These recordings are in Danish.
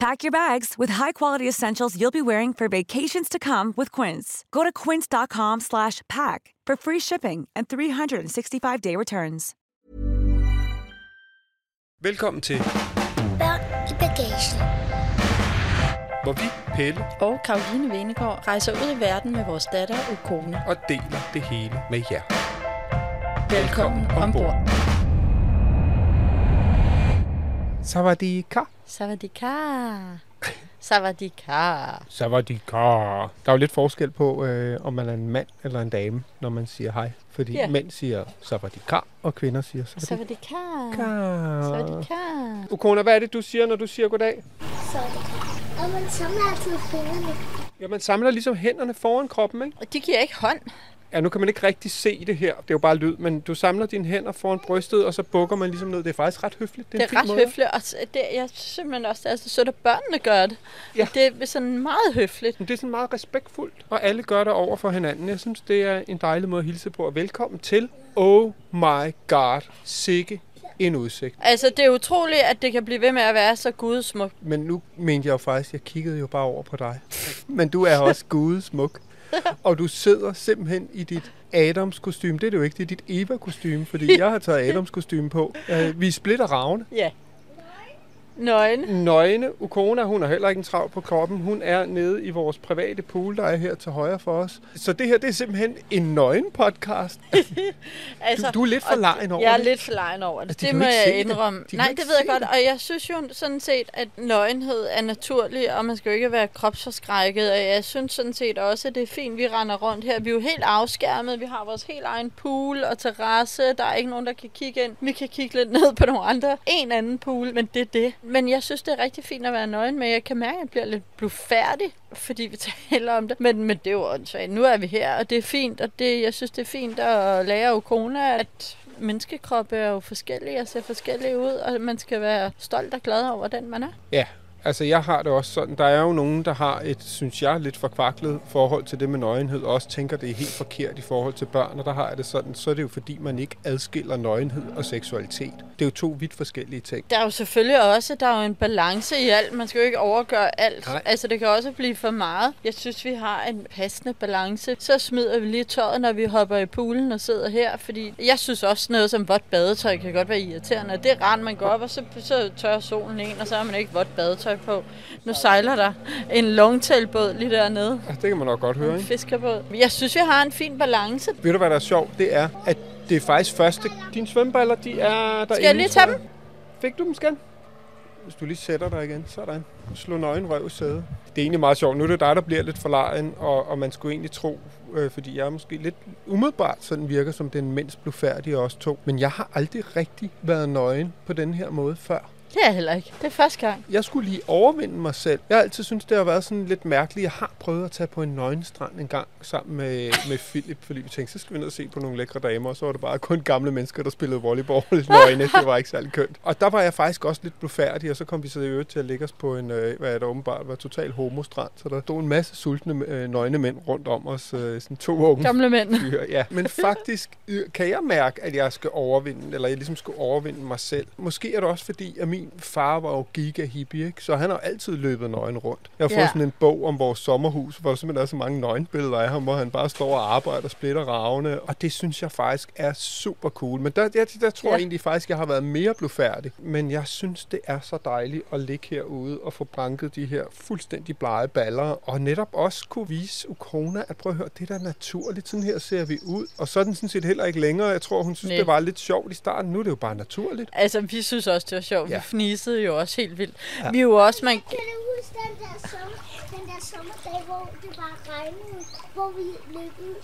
Pack your bags with high-quality essentials you'll be wearing for vacations to come with Quince. Go to quince.com slash pack for free shipping and 365-day returns. Velkommen til, Børn i bagagen. hvor vi, Pelle, og Karoline Venegård rejser ud i verden med vores datter og kone. og deler det hele med jer. Velkommen ombord. Savadika. Savadika. Savadika. Savadika. Der er jo lidt forskel på, øh, om man er en mand eller en dame, når man siger hej. Fordi Ja. mænd siger savadika, og kvinder siger savadika. Savadika. Savadika. Ukona, hvad er det, du siger, når du siger goddag? Så det klart. Og man samler altid fingrene. Ja, man samler ligesom hænderne foran kroppen, ikke? Og de giver ikke hånd. Ja, nu kan man ikke rigtig se det her. Det er jo bare lyd, men du samler dine hænder foran brystet, og så bukker man ligesom ned. Det er faktisk ret høfligt. Det er fin ret måde. høfligt, og det, jeg synes simpelthen også, det er så sødt, at børnene gør det. Ja. Det er sådan meget høfligt. Men det er sådan meget respektfuldt, og alle gør det over for hinanden. Jeg synes, det er en dejlig måde at hilse på. Og velkommen til Oh My God, sikke en udsigt. Altså, det er utroligt, at det kan blive ved med at være så gudsmukt. Men nu mente jeg jo faktisk, jeg kiggede jo bare over på dig. Men du er også gudesmuk. Og du sidder simpelthen i dit Adams kostume. Det er det jo ikke, det er dit Eva kostume, fordi jeg har taget Adams kostume på. Øh, Vi splitter ravne. Ja. Nøgne. Nøgne. Ukona, hun har heller ikke en trav på kroppen. Hun er nede i vores private pool, der er her til højre for os. Så det her, det er simpelthen en nøgen-podcast. Altså, Du- du er lidt for og legen over Jeg er det. lidt for lejen over det. Altså, de det må jeg det. indrømme. De Nej, det ved jeg godt. det. Og jeg synes jo sådan set, at nøgenhed er naturlig, og man skal jo ikke være kropsforskrækket. Og jeg synes sådan set også, at det er fint, vi render rundt her. Vi er jo helt afskærmet. Vi har vores helt egen pool og terrasse. Der er ikke nogen, der kan kigge ind. Vi kan kigge lidt ned på nogle andre. En anden pool, men det er det. Men jeg synes, det er rigtig fint at være nøgen, men jeg kan mærke, at jeg bliver lidt blufærdig, fordi vi taler om det. Men, men det er jo åndssvagt. Nu er vi her, og det er fint, og det, jeg synes, det er fint at lære jo corona, at menneskekroppe er jo forskellige og ser forskellige ud, og man skal være stolt og glad over den, man er. Ja, altså jeg har det også sådan. Der er jo nogen, der har et, synes jeg, lidt forkvaklet forhold til det med nøgenhed, og også tænker, det er helt forkert i forhold til børn, og der har jeg det sådan, så er det jo fordi, man ikke adskiller nøgenhed og seksualitet. Det er jo to vidt forskellige ting. Der er jo selvfølgelig også der er jo en balance i alt. Man skal jo ikke overgøre alt. Nej. Altså, det kan også blive for meget. Jeg synes, vi har en passende balance. Så smider vi lige tøjet, når vi hopper i poolen og sidder her. Fordi jeg synes også, noget som vådt badetøj kan godt være irriterende. Det er rart, man går op, og så, så tørrer solen en, og så har man ikke vådt badetøj på. Nu sejler der en longtailbåd lige dernede. Altså, det kan man nok godt høre, En ikke? fiskerbåd. Jeg synes, vi har en fin balance. Ved du, hvad der er sjovt? Det er, at det er faktisk første... Dine svømmeballer, de er der Skal jeg lige tage dem? Fik du dem, skan? Hvis du lige sætter dig igen, sådan. Slå nøgen røv i sædet. Det er egentlig meget sjovt. Nu er det dig, der bliver lidt for lejen, og, og man skulle egentlig tro, øh, fordi jeg er måske lidt umiddelbart sådan virker som den mindst blufærdige os to. Men jeg har aldrig rigtig været nøgen på den her måde før. Det er jeg heller ikke. Det er første gang. Jeg skulle lige overvinde mig selv. Jeg har altid syntes, det har været sådan lidt mærkeligt. Jeg har prøvet at tage på en nøgenstrand en gang sammen med, med Philip, fordi vi tænkte, så skal vi ned og se på nogle lækre damer, og så var det bare kun gamle mennesker, der spillede volleyball nøgne. Det var ikke særlig kønt. Og der var jeg faktisk også lidt blufærdig, og så kom vi så i øvrigt til at lægge os på en, øh, hvad er der åbenbart var total homostrand. Så der stod en masse sultne øh, nøgne mænd rundt om os, øh, sådan to unge Gamle mænd. fyre. Ja, men faktisk kan jeg mærke, at jeg skal overvinde, eller jeg ligesom skal overvinde mig selv. Måske er det også fordi, at min far var jo giga hippie, ikke? så han har altid løbet nøgen rundt. Jeg har fået Ja. sådan en bog om vores sommerhus, hvor der simpelthen er så mange nøgenbilleder af ham, hvor han bare står og arbejder og splitter ravne, og det synes jeg faktisk er super cool. Men der, der, der tror Ja. jeg egentlig faktisk, jeg har været mere blufærdig. Men jeg synes, det er så dejligt at ligge herude og få banket de her fuldstændig blege baller, og netop også kunne vise Ukona, at prøv at høre, det er da naturligt, sådan her ser vi ud. Og så er den sådan set heller ikke længere. Jeg tror, hun synes, Nej. det var lidt sjovt i starten. Nu er det jo bare naturligt. Altså, vi synes også, det var sjovt. Ja. Vi fnisede jo også helt vildt. Ja. Vi er jo også, man, Kan du huske den der, sommer, den der sommerdag, hvor det bare regnede, hvor vi løb ud?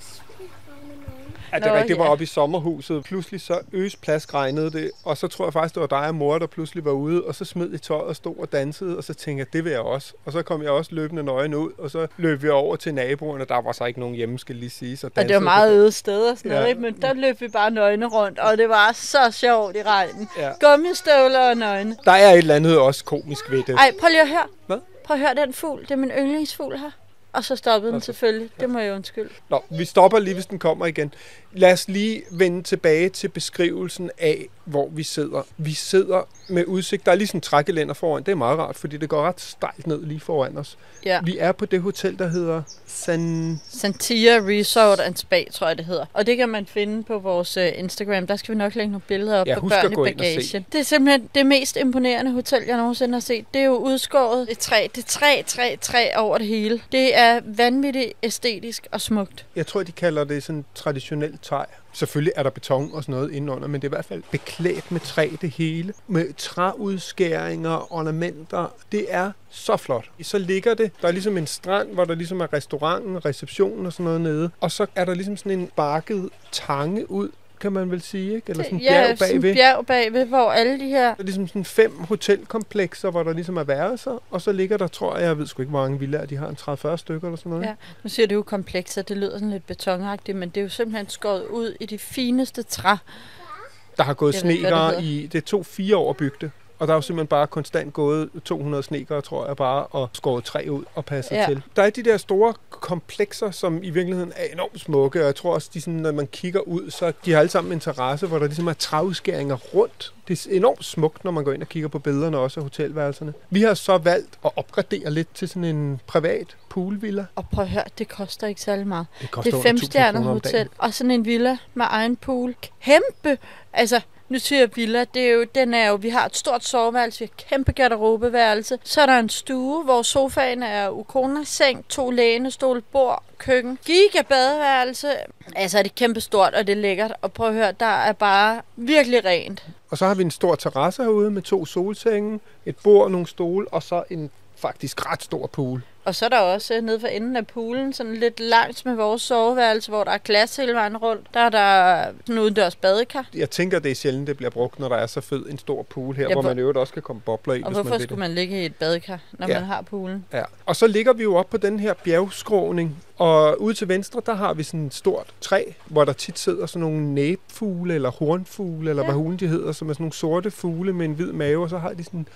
Ja, det er rigtigt. Det var ja. oppe i sommerhuset. Pludselig så øs plask regnede det, og så tror jeg faktisk, det var dig og mor, der pludselig var ude, og så smed I tøjet og stod og dansede, og så tænkte jeg, det vil jeg også. Og så kom jeg også løbende nøgen ud, og så løb vi over til naboerne. Der var så ikke nogen hjemme, skal lige sige. Så Og det var meget øde steder og sådan Ja. noget, ikke? men der løb vi bare nøgne rundt, og det var så sjovt i regnen. Ja. Gummistøvler og nøgne. Der er et eller andet også komisk ved det. Ej, prøv lige at høre. Hvad? Prøv at høre den fugl. Det er min yndlingsfugl her. Og så stoppede den Altså, selvfølgelig. Det må jeg undskylde. Nå, vi stopper lige, hvis den kommer igen. Lad os lige vende tilbage til beskrivelsen af, hvor vi sidder. Vi sidder med udsigt. Der er lige sådan en trækkelænder foran. Det er meget rart, fordi det går ret stejlt ned lige foran os. Ja. Vi er på det hotel, der hedder San... Santia Resort and Spa, tror jeg det hedder. Og det kan man finde på vores uh, Instagram. Der skal vi nok lægge nogle billeder op Ja, på børn i bagagen. Det er simpelthen det mest imponerende hotel, jeg nogensinde har set. Det er jo udskåret et træ. Det er træ, træ, træ over det hele. Det er vanvittigt æstetisk og smukt. Jeg tror, de kalder det sådan traditionelt træ. Selvfølgelig er der beton og sådan noget indenunder, men det er i hvert fald beklædt med træ det hele. Med træudskæringer, ornamenter. Det er så flot. Så ligger det, der er ligesom en strand, hvor der ligesom er restauranten, receptionen og sådan noget nede. Og så er der ligesom sådan en bakket tange ud, kan man vel sige, ikke? Eller sådan en ja, bjerg sådan bagved. bjerg bagved, hvor alle de her... Der er ligesom sådan fem hotelkomplekser, hvor der ligesom er værelser, og så ligger der, tror jeg, jeg ved sgu ikke, hvor mange villaer de har, en 30-40 stykker eller sådan noget. Ja, nu siger det jo komplekser, det lyder sådan lidt betonagtigt, men det er jo simpelthen skåret ud i de fineste træ. Der har gået det hedder. i, det tog fire år at bygge det. Og der er jo simpelthen bare konstant gået 200 snekere, tror jeg, bare og skåret træ ud og passet Ja. til. Der er de der store komplekser, som i virkeligheden er enormt smukke, og jeg tror også, de sådan, når man kigger ud, så de har alle sammen interesse, hvor der ligesom er træudskæringer rundt. Det er enormt smukt, når man går ind og kigger på billederne også af hotelværelserne. Vi har så valgt at opgradere lidt til sådan en privat poolvilla. Og prøv at høre, det koster ikke særlig meget. Det koster Det er under 1000 femstjernet hotel, og sådan en villa med egen pool. Kæmpe! Altså, nu siger villa, det er jo, den er jo, vi har et stort soveværelse, vi har kæmpe garderobeværelse. Så er der en stue, hvor sofaen er ukona, seng, to lænestol, bord, køkken. Giga badeværelse. Altså, det er kæmpe stort, og det er lækkert. Og prøv at høre, der er bare virkelig rent. Og så har vi en stor terrasse herude med to solsenge, et bord, nogle stole, og så en faktisk ret stor pool. Og så er der også øh, nede for enden af poolen, sådan lidt langt med vores soveværelse, hvor der er glas hele vejen rundt. Der er der sådan udendørs badekar. Jeg tænker, det er sjældent, det bliver brugt, når der er så fed en stor pool her, Ja, hvor man øvrigt også kan komme bobler i, Og hvis man hvorfor vil skulle det. man ligge i et badekar, når Ja. man har poolen? Ja. Og så ligger vi jo op på den her bjergskråning, og ude til venstre, der har vi sådan et stort træ, hvor der tit sidder sådan nogle næbfugle, eller hornfugle, eller ja. hvad hulen de hedder, som er sådan nogle sorte fugle med en hvid mave, og så har de sådan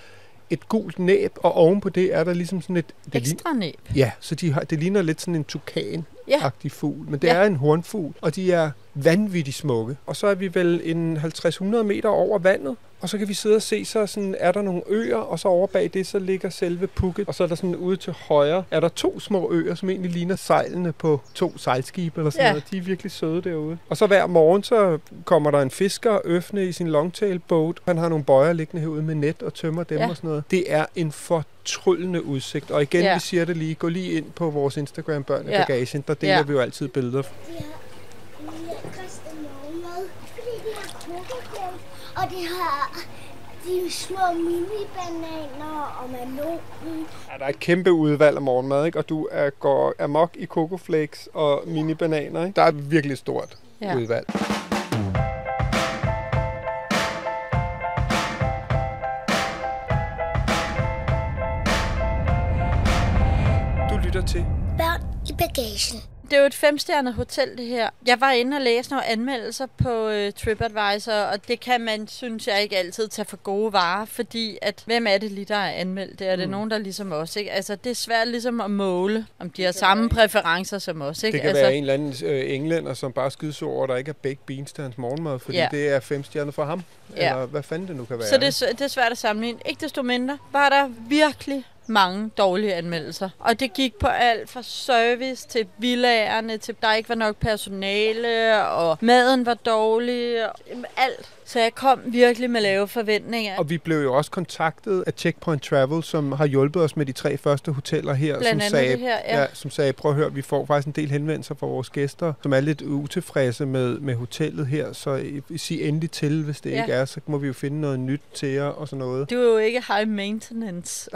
et gult næb, og oven på det er der ligesom sådan et... Det Ekstra næb. Ja, så de har, det ligner lidt sådan en tukan Ja. fugl, men det ja. er en hornfugl, og de er vanvittigt smukke. Og så er vi vel en 50-100 meter over vandet, og så kan vi sidde og se, så sådan, er der nogle øer, og så over bag det, så ligger selve Phuket, og så er der sådan ude til højre, er der to små øer, som egentlig ligner sejlene på to sejlskibe eller sådan Ja. ja. noget. De er virkelig søde derude. Og så hver morgen, så kommer der en fisker øfne i sin longtail boat. Han har nogle bøjer liggende herude med net og tømmer dem Ja. og sådan noget. Det er en fortryllende udsigt. Og igen, Ja. ja. vi siger det lige, gå lige ind på vores Instagram Børn i Ja. Bagagen. Der deler Ja. ja. vi jo altid billeder. Vi har, vi har Christian med, fordi de har kokosblad, og de har de små mini-bananer og melonen. Ja, der er et kæmpe udvalg af morgenmad, ikke? og du er, går amok i kokoflakes og mini-bananer. Ikke? Der er et virkelig stort Ja. ja. udvalg. Du lytter til Børn i bagagen. Det er jo et femstjernet hotel, det her. Jeg var inde og læste nogle anmeldelser på øh, TripAdvisor, og det kan man, synes jeg, ikke altid tage for gode varer, fordi at, hvem er det lige, der er anmeldt det? Er det Mm. nogen, der ligesom os, ikke? Altså, det er svært ligesom at måle, om de har samme præferencer som os, ikke? Det kan altså, være en eller anden øh, englænder, som bare skyder så over, der ikke er baked beans til hans morgenmad, fordi Ja. det er fem stjerner for ham. Ja. Eller hvad fanden det nu kan være. Så det er, det er svært at sammenligne. Ikke desto mindre var der virkelig mange dårlige anmeldelser. Og det gik på alt fra service til villaerne, til der ikke var nok personale, og maden var dårlig, og alt. Så jeg kom virkelig med lave forventninger. Og vi blev jo også kontaktet af Checkpoint Travel, som har hjulpet os med de tre første hoteller her. Blandt som sagde, her, ja. ja. som sagde, prøv at høre, vi får faktisk en del henvendelser fra vores gæster, som er lidt utilfredse med, med hotellet her, så I- sig endelig til, hvis det Ja. ikke er, så må vi jo finde noget nyt til jer og sådan noget. Det var jo ikke high maintenance.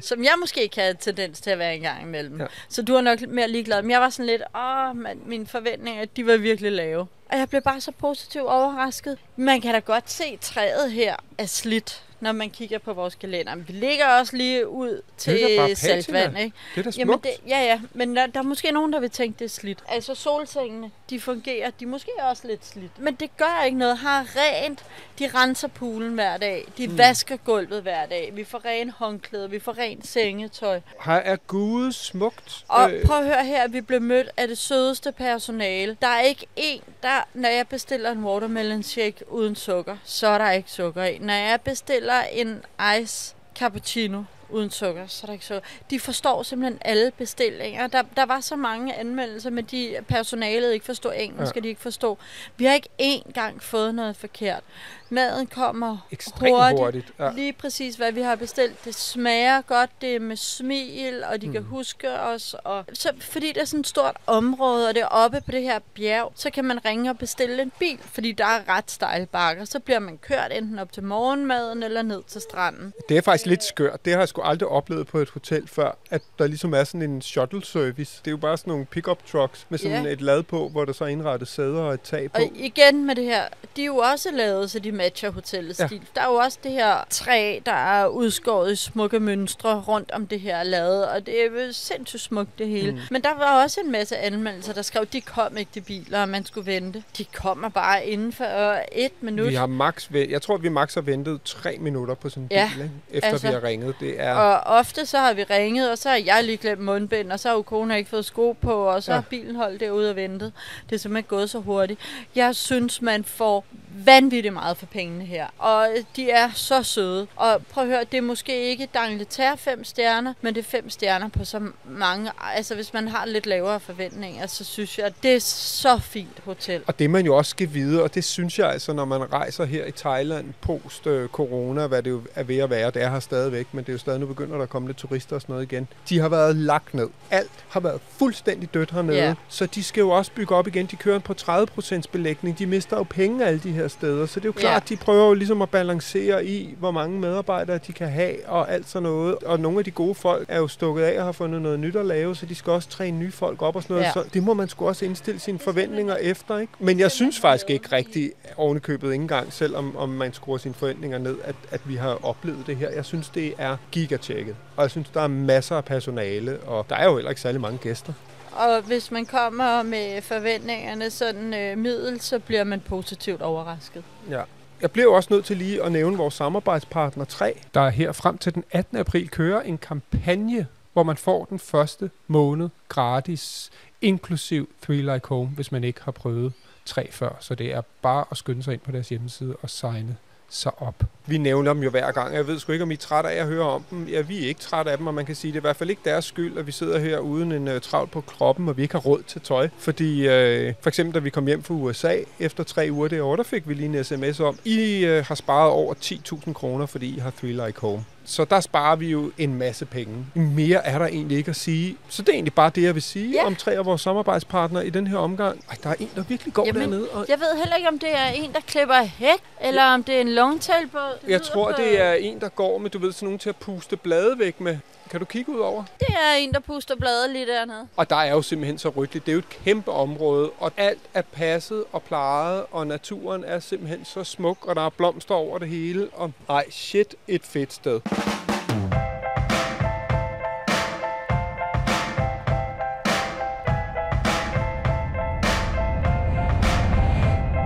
Som jeg måske kan have tendens til at være en gang imellem. Ja. Så du er nok mere ligeglad. Men jeg var sådan lidt, åh, man, mine forventninger, de var virkelig lave. Og jeg blev bare så positivt overrasket. Man kan da godt se, at træet her er slidt, når man kigger på vores kalender. Men vi ligger også lige ud til saltvand, ikke? Det er da smukt. Jamen det, ja, ja, men der, der er måske nogen, der vil tænke, det er slidt. Altså solsengene, de fungerer, de er måske også lidt slidt. Men det gør ikke noget. Har rent, de renser poolen hver dag. De mm. vasker gulvet hver dag. Vi får ren håndklæder, vi får rent sengetøj. Her er Gud smukt. Og Øh, prøv at høre her, vi blev mødt af det sødeste personale. Der er ikke en, der, når jeg bestiller en watermelon shake uden sukker, så er der ikke sukker i. Når jeg bestiller en ice cappuccino uden sukker, så er der ikke sukker. De forstår simpelthen alle bestillinger. Der, der var så mange anmeldelser, men de personalet ikke forstår engelsk, Ja. de ikke forstår. Vi har ikke én gang fået noget forkert. Maden kommer Ekstremt hurtigt. hurtigt, ja. Lige præcis, hvad vi har bestilt. Det smager godt, det er med smil, og de mm. kan huske os. Og så, fordi det er sådan et stort område, og det er oppe på det her bjerg, så kan man ringe og bestille en bil, fordi der er ret stejle bakker. Så bliver man kørt enten op til morgenmaden eller ned til stranden. Det er faktisk lidt skørt. Det har sgu aldrig oplevet på et hotel før, at der ligesom er sådan en shuttle service. Det er jo bare sådan nogle pickup trucks med sådan Ja. et lad på, hvor der så er indrettet sæder og et tag på. Og igen med det her, de er jo også lavet, så de matcher hotellets Ja. stil. Der er jo også det her træ, der er udskåret i smukke mønstre rundt om det her lade, og det er jo sindssygt smukt det hele. Mm. Men der var også en masse anmeldelser, der skrev, de kom ikke de biler, og man skulle vente. De kommer bare inden for øh, et minut. Vi har max, jeg tror, vi max har ventet tre minutter på sådan en Ja, bil, ikke? efter altså. vi har ringet. Det er... Og ofte så har vi ringet, og så har jeg lige glemt mundbind, og så har jo kone ikke fået sko på, og så Ja. har bilen holdt derude og ventet. Det er simpelthen gået så hurtigt. Jeg synes, man får vanvittigt meget for pengene her, og de er så søde. Og prøv at høre, det er måske ikke Dangleterre fem stjerner, men det er fem stjerner på så mange. Altså hvis man har lidt lavere forventninger, så synes jeg, at det er så fint hotel. Og det man jo også skal vide, og det synes jeg altså, når man rejser her i Thailand post-corona, hvad det jo er ved at være, det er her stadigvæk, men det er jo stadig nu begynder der at komme lidt turister og sådan noget igen. De har været lagt ned. Alt har været fuldstændig dødt hernede, Ja. så de skal jo også bygge op igen. De kører på 30% belægning. De mister jo penge alle de her steder, så det er jo klart, Ja. de prøver jo ligesom at balancere i, hvor mange medarbejdere de kan have og alt sådan noget. Og nogle af de gode folk er jo stukket af og har fundet noget nyt at lave, så de skal også træne nye folk op og sådan noget. Ja. Så det må man sgu også indstille sine forventninger efter, ikke? Men jeg synes faktisk ikke rigtig ovenikøbet ikke engang, selvom om man skruer sine forventninger ned, at, at vi har oplevet det her. Jeg synes, det er gigatjekket. Og jeg synes, der er masser af personale, og der er jo heller ikke særlig mange gæster. Og hvis man kommer med forventningerne sådan øh, middel, så bliver man positivt overrasket. Ja. Jeg bliver jo også nødt til lige at nævne vores samarbejdspartner 3, der her frem til den 18. april kører en kampagne, hvor man får den første måned gratis, inklusiv Three Like Home, hvis man ikke har prøvet 3 før. Så det er bare at skynde sig ind på deres hjemmeside og signe sig op. Vi nævner dem jo hver gang. Jeg ved sgu ikke, om I er trætte af at høre om dem. Ja, vi er ikke trætte af dem, og man kan sige, det er i hvert fald ikke deres skyld, at vi sidder her uden en øh, uh, travl på kroppen, og vi ikke har råd til tøj. Fordi uh, for eksempel, da vi kom hjem fra USA efter tre uger derovre, der fik vi lige en sms om, I uh, har sparet over 10.000 kroner, fordi I har Three Like Home. Så der sparer vi jo en masse penge. Mere er der egentlig ikke at sige. Så det er egentlig bare det, jeg vil sige Ja. om tre af vores samarbejdspartnere i den her omgang. Ej, der er en, der virkelig går Jamen, dernede. Og Jeg ved heller ikke, om det er en, der klipper hæk, eller om det er en longtailbåd. Det Jeg tror, på- det er en, der går med, du ved, sådan nogen til at puste blade væk med. Kan du kigge ud over? Det er en, der puster blade lige dernede. Og der er jo simpelthen så ryddeligt. Det er jo et kæmpe område, og alt er passet og plejet, og naturen er simpelthen så smuk, og der er blomster over det hele. Og ej, shit, et fedt sted.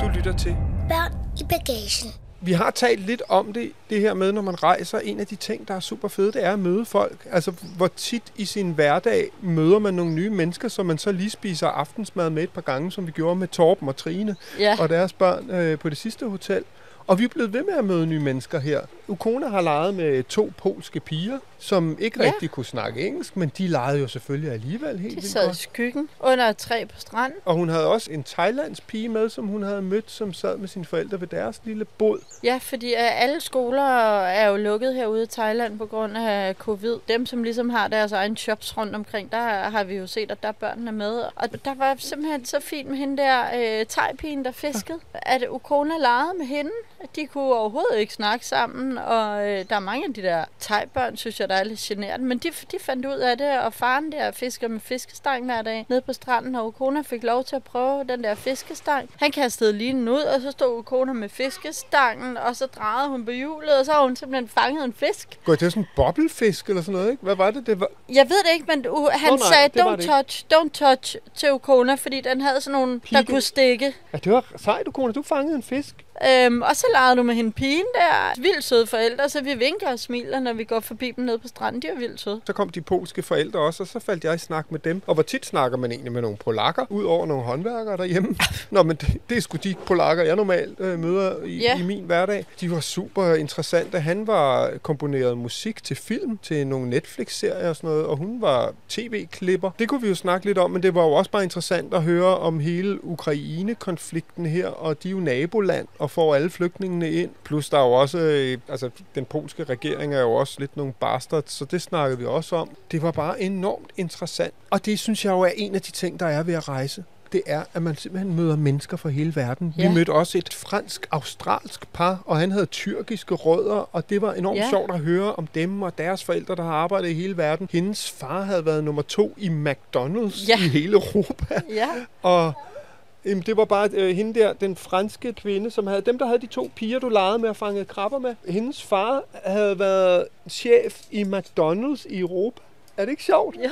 Du lytter til Børn i bagagen. Vi har talt lidt om det, det her med, når man rejser. En af de ting, der er super fede, det er at møde folk. Altså, hvor tit i sin hverdag møder man nogle nye mennesker, som man så lige spiser aftensmad med et par gange, som vi gjorde med Torben og Trine Ja. og deres børn øh, på det sidste hotel. Og vi er blevet ved med at møde nye mennesker her. Ukona har leget med to polske piger, som ikke Ja. ja. rigtig kunne snakke engelsk, men de legede jo selvfølgelig alligevel helt De sad i godt. skyggen under et træ på stranden. Og hun havde også en thailandsk pige med, som hun havde mødt, som sad med sine forældre ved deres lille båd. Ja, fordi øh, alle skoler er jo lukket herude i Thailand på grund af covid. Dem, som ligesom har deres egen shops rundt omkring, der har vi jo set, at der er børnene med. Og der var simpelthen så fint med hende der øh, thaipigen, der fiskede, at Ukona legede med hende. De kunne overhovedet ikke snakke sammen, og øh, der er mange af de der thai-børn, synes jeg, der er lidt generende. Men de, de fandt ud af det, og faren der fisker med fiskestang hver dag nede på stranden, og Ukona fik lov til at prøve den der fiskestang. Han kastede linen ud, og så stod Ukona med fiskestangen, og så drejede hun på hjulet, og så har hun simpelthen fanget en fisk. Går det er sådan en bobbelfisk eller sådan noget, ikke? Hvad var det? det var... Jeg ved det ikke, men uh, han oh, nej, sagde, var don't det ikke." touch, don't touch til Ukona, fordi den havde sådan nogle, der Pigge. kunne stikke. Ja, det var sejt, du kone. Du fangede en fisk. Øhm, og så legede du med hende pigen der. Vildt søde forældre, så vi vinker og smiler, når vi går forbi dem nede på stranden. De er vildt søde. Så kom de polske forældre også, og så faldt jeg i snak med dem. Og hvor tit snakker man egentlig med nogle polakker, ud over nogle håndværkere derhjemme? Nå, men det, det er sgu de polakker, jeg normalt øh, møder i, Ja. i min hverdag. De var super interessante. Han var komponeret musik til film, til nogle Netflix-serier og sådan noget, og hun var tv-klipper. Det kunne vi jo snakke lidt om, men det var jo også bare interessant at høre om hele Ukraine-konflikten her, og de er jo naboland og får alle flygtningene ind. Plus der er jo også, øh, altså den polske regering er jo også lidt nogle bastards, så det snakkede vi også om. Det var bare enormt interessant, og det synes jeg jo er en af de ting, der er ved at rejse. Det er, at man simpelthen møder mennesker fra hele verden. Ja. Vi mødte også et fransk-australsk par, og han havde tyrkiske rødder, og det var enormt. Ja. sjovt at høre om dem og deres forældre, der har arbejdet i hele verden. Hendes far havde været nummer to i McDonald's Ja. i hele Europa. Ja, Og jamen, det var bare øh, hende der, den franske kvinde, som havde, dem der havde de to piger, du legede med og fangede krabber med. Hendes far havde været chef i McDonald's i Europa. Er det ikke sjovt? jo.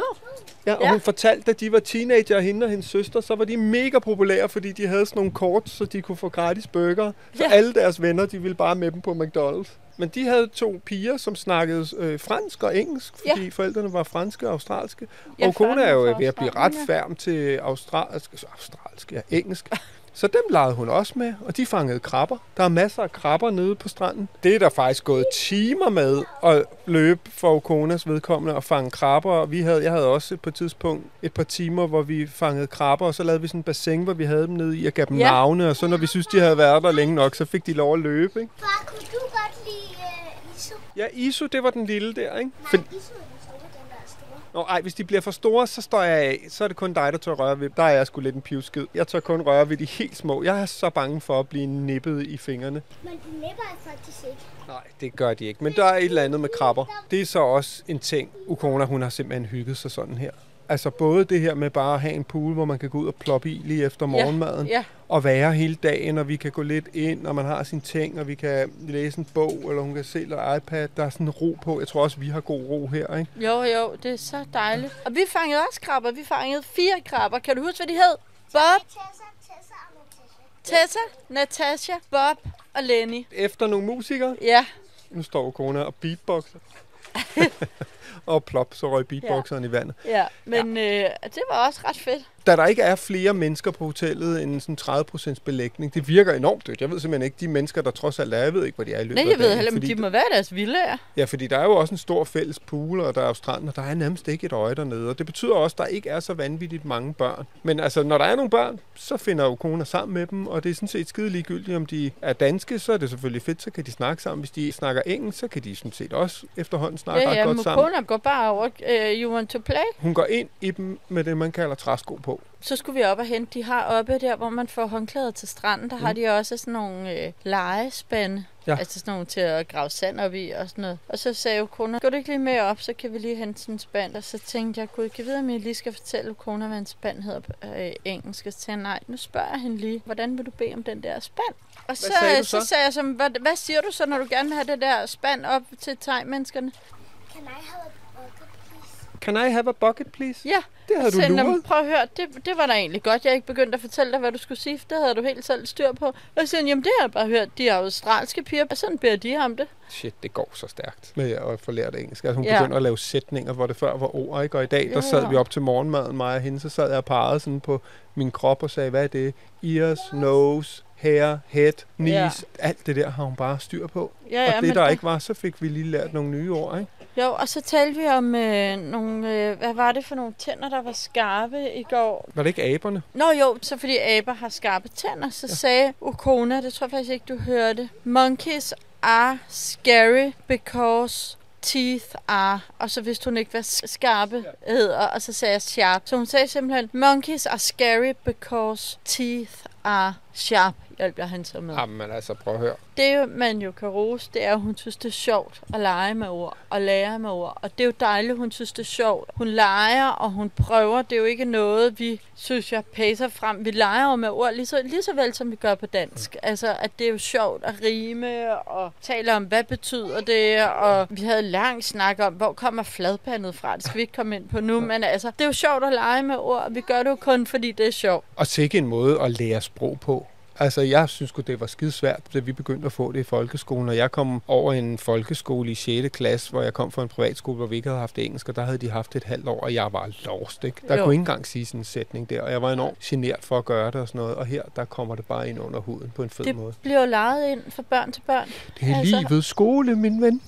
Ja, og ja. Hun fortalte, at de var teenager, hende og hendes søster, så var de mega populære, fordi de havde sådan nogle kort, så de kunne få gratis burger. Så Ja. alle deres venner, de ville bare med dem på McDonald's. Men de havde to piger, som snakkede øh, fransk og engelsk, fordi ja. forældrene var franske og australske. Ja, og kone er jo ved at blive ret færm til australsk, altså australsk, ja, engelsk. Så dem legede hun også med, og de fangede krabber. Der er masser af krabber nede på stranden. Det er der faktisk gået timer med at løbe for Okonas vedkommende og fange krabber. Og vi havde, jeg havde også på et tidspunkt et par timer, hvor vi fangede krabber, og så lavede vi sådan en bassin, hvor vi havde dem nede i og gav dem ja. Navne. Og så når vi synes, de havde været der længe nok, så fik de lov at løbe. Ikke? Far, kunne du godt lide uh, Iso? Ja, Isu, det var den lille der, ikke? Nej, For, Iso er den store, den der er store. Nå, ej, hvis de bliver for store, så står jeg af. Så er det kun dig, der tør røre ved. Der er jeg sgu lidt en pivskid. Jeg tør kun røre ved de helt små. Jeg er så bange for at blive nippet i fingrene. Men de nipper er faktisk ikke. Nej, det gør de ikke. Men der er et eller andet med krabber. Det er så også en ting. Ukona, hun har simpelthen hygget sig sådan her. Altså både det her med bare at have en pool, hvor man kan gå ud og ploppe i lige efter morgenmaden. Ja, Og være hele dagen, og vi kan gå lidt ind, og man har sine ting, og vi kan læse en bog, eller hun kan se lidt iPad. Der er sådan ro på. Jeg tror også, vi har god ro her, ikke? jo, jo, det er så dejligt. Og vi fangede også krabber. Vi fangede fire krabber. Kan du huske, hvad de hed? Bob, Tessa, Natasha. Bob og Lenny. Efter nogle musikere, Ja, nu står Ukona og beatboxer. og plop, så røg beatboxeren ja. i vandet. ja. Men ja. Øh, det var også ret fedt. Da der ikke er flere mennesker på hotellet end sådan 30% belægning, det virker enormt dødt. Jeg ved simpelthen ikke, de mennesker, der trods alt er, jeg ved ikke, hvor de er i løbet Nej, jeg ved heller, fordi de må være deres villager. Ja, fordi der er jo også en stor fælles pool, og der er jo stranden, og der er nærmest ikke et øje dernede. Og det betyder også, at der ikke er så vanvittigt mange børn. Men altså, når der er nogle børn, så finder jo koner sammen med dem, og det er sådan set skide ligegyldigt, om de er danske, så er det selvfølgelig fedt, så kan de snakke sammen. Hvis de snakker engelsk, så kan de sådan set også efterhånden snakke Ja, ret ja, godt sammen. Mokona går bare over, uh, you want to play? Hun går ind i dem med det, man kalder træsko på. Så skulle vi op og hente, de har oppe der, hvor man får håndklæder til stranden, der mm. har de også sådan nogle øh, legespande. Ja. Altså sådan nogle til at grave sand op i og sådan noget. Og så sagde jo kone, går du ikke lige med op, så kan vi lige hente sådan en spand. Og så tænkte jeg, gud, kan vide, om jeg lige skal fortælle kone, hvad en spand hedder på øh, engelsk. Og så tænkte jeg, nej, nu spørger jeg hende lige, hvordan vil du bede om den der spand? Og så, sagde du så? så? sagde jeg, som, hvad, hvad siger du så, når du gerne vil have det der spand op til thai-menneskerne? Can I have a burger, please? Can I have a bucket, please? Ja, Det havde Og du så, "Nå, men luret. Prøv at høre, det, det var da egentlig godt. Jeg ikke begyndt at fortælle dig, hvad du skulle sige, for det havde du helt selv styr på. Og så siger jamen det har jeg bare hørt. De er australske piger, og sådan beder de om det. Shit, det går så stærkt med at få lært engelsk. Altså, hun Ja. begynder at lave sætninger, hvor det før var ord, ikke? Og i dag, der Ja, sad ja. vi op til morgenmaden, mig og hende, så sad jeg og pegede sådan på min krop og sagde, hvad er det? Ears, nose, hair, head, knees. Ja. Alt det der har hun bare styr på. Ja, og ja, det, men der der- ikke var, så fik vi lige lært nogle nye ord, ikke? Jo, og så talte vi om øh, nogle, øh, hvad var det for nogle tænder, der var skarpe i går. Var det ikke aberne? Nå jo, så fordi aber har skarpe tænder, så ja. sagde Okona, det tror jeg faktisk ikke, du hørte, monkeys are scary because teeth are. Og så vidste hun ikke, hvad skarpe hedder, og så sagde jeg sharp. Så hun sagde simpelthen, monkeys are scary because teeth are sharp hjalp jeg hende så med. Jamen altså, prøv at høre. Det, man jo kan rose, det er, at hun synes, det er sjovt at lege med ord og lære med ord. Og det er jo dejligt, hun synes, det er sjovt. Hun leger, og hun prøver. Det er jo ikke noget, vi synes, jeg pacer frem. Vi leger jo med ord lige så, lige så vel, som vi gør på dansk. Mm. Altså, at det er jo sjovt at rime og tale om, hvad betyder det. Og vi havde lang snak om, hvor kommer fladpandet fra. Det skal vi ikke komme ind på nu. Men altså, det er jo sjovt at lege med ord. Vi gør det jo kun, fordi det er sjovt. Og sikke en måde at lære sprog på. Altså, jeg synes det var skide svært, da vi begyndte at få det i folkeskolen. Og jeg kom over en folkeskole i 6. klasse, hvor jeg kom fra en privatskole, hvor vi ikke havde haft engelsk, og der havde de haft et halvt år, og jeg var lost, ikke? Der jo. kunne ikke engang sige sådan en sætning der, og jeg var enormt genert for at gøre det og sådan noget. Og her, der kommer det bare ind under huden på en fed det måde. Det bliver lejet ind fra børn til børn. Det er altså. livets skole, min ven.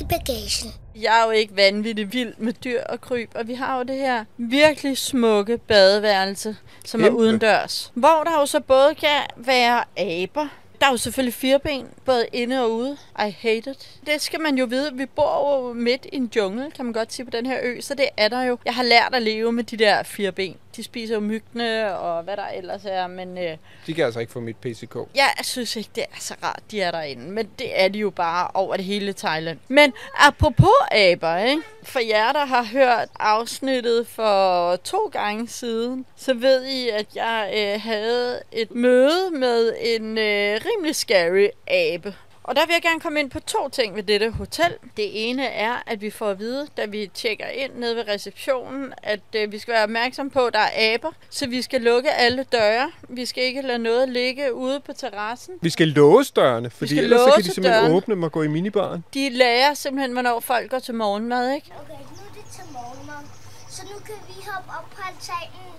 I bagagen. Jeg er jo ikke vanvittigt vild med dyr og kryb, og vi har jo det her virkelig smukke badeværelse, som Kæmpe. er udendørs. Hvor der jo så både kan være aber, der er jo selvfølgelig fire ben, både inde og ude. I hate it. Det skal man jo vide. Vi bor jo midt i en jungle, kan man godt sige, på den her ø, så det er der jo. Jeg har lært at leve med de der fire ben. De spiser jo myggene og hvad der ellers er, men... Øh, de kan altså ikke få mit PCK. Ja, jeg synes ikke, det er så rart, de er derinde. Men det er de jo bare over det hele Thailand. Men apropos aber, ikke? For jer, der har hørt afsnittet for to gange siden, så ved I, at jeg øh, havde et møde med en øh, rimelig scary abe. Og der vil jeg gerne komme ind på to ting ved dette hotel. Det ene er, at vi får at vide, da vi tjekker ind nede ved receptionen, at øh, vi skal være opmærksom på, at der er aber, så vi skal lukke alle døre. Vi skal ikke lade noget ligge ude på terrassen. Vi skal låse dørene, fordi ellers så kan de simpelthen døren. åbne dem og gå i minibaren. De lærer simpelthen, hvornår folk går til morgenmad, ikke? Okay, nu er det til morgenmad. Så nu kan vi hoppe op på altanen,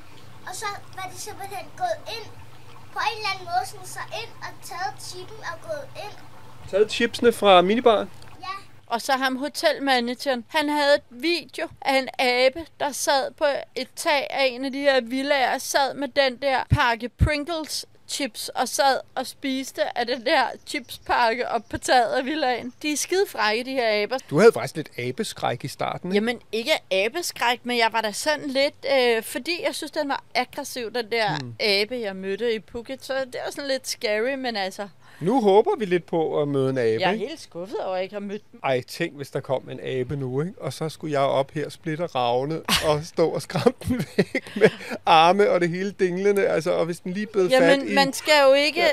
og så var de simpelthen gået ind på en eller anden måde, sådan så ind og taget chippen og gået ind taget chipsene fra minibaren? Ja. Og så ham hotelmanageren, han havde et video af en abe, der sad på et tag af en af de her villager, sad med den der pakke Pringles chips og sad og spiste af den der chipspakke op på taget af villagen. De er skide frække, de her aber. Du havde faktisk lidt abeskræk i starten, ikke? Jamen, ikke abeskræk, men jeg var da sådan lidt, øh, fordi jeg synes, den var aggressiv, den der hmm. abe, jeg mødte i Phuket. Så det var sådan lidt scary, men altså, nu håber vi lidt på at møde en abe. Jeg er helt skuffet over, at jeg ikke har mødt dem. Ej, tænk, hvis der kom en abe nu, ikke? Og så skulle jeg op her, splitte ravne, og stå og skræmme den væk med arme og det hele dinglende. Altså, og hvis den lige blev Jamen, fat i... man skal jo ikke...